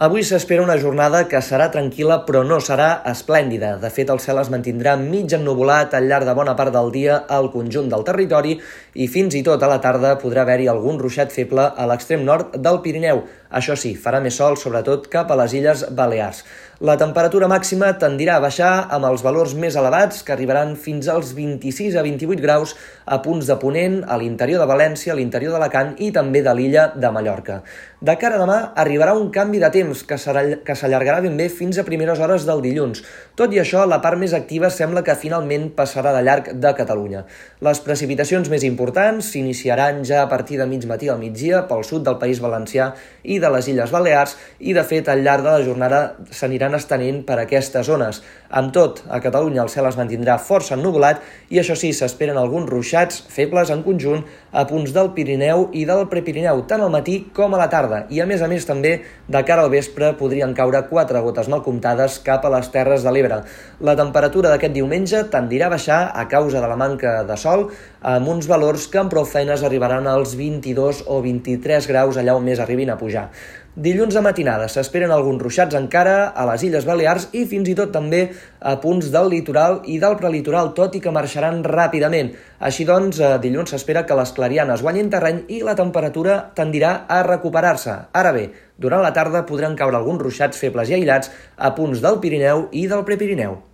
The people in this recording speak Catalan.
Avui s'espera una jornada que serà tranquil·la però no serà esplèndida. De fet, el cel es mantindrà mig ennuvolat al llarg de bona part del dia al conjunt del territori i fins i tot a la tarda podrà haver-hi algun ruixat feble a l'extrem nord del Pirineu. Això sí, farà més sol, sobretot cap a les Illes Balears. La temperatura màxima tendirà a baixar amb els valors més elevats, que arribaran fins als 26 a 28 graus a punts de Ponent, a l'interior de València, a l'interior d'Alacant i també de l'illa de Mallorca. De cara a demà arribarà un canvi de temps que s'allargarà ben bé fins a primeres hores del dilluns. Tot i això, la part més activa sembla que finalment passarà de llarg de Catalunya. Les precipitacions més importants s'iniciaran ja a partir de mig matí al migdia pel sud del País Valencià i de les Illes Balears i, de fet, al llarg de la jornada s'aniran estenent per aquestes zones. Amb tot, a Catalunya el cel es mantindrà força ennubulat i, això sí, s'esperen alguns ruixats febles en conjunt a punts del Pirineu i del Prepirineu, tant al matí com a la tarda. I, a més a més, també, de cara al vespre, podrien caure quatre gotes mal comptades cap a les Terres de l'Ebre. La temperatura d'aquest diumenge tendirà a baixar a causa de la manca de sol, amb uns valors que amb prou feines arribaran als 22 o 23 graus allà on més arribin a pujar. Dilluns de matinada s'esperen alguns ruixats encara a les Illes Balears i fins i tot també a punts del litoral i del prelitoral, tot i que marxaran ràpidament. Així doncs, eh, dilluns s'espera que les clarianes guanyin terreny i la temperatura tendirà a recuperar-se. Ara bé, durant la tarda podran caure alguns ruixats febles i aïllats a punts del Pirineu i del Prepirineu.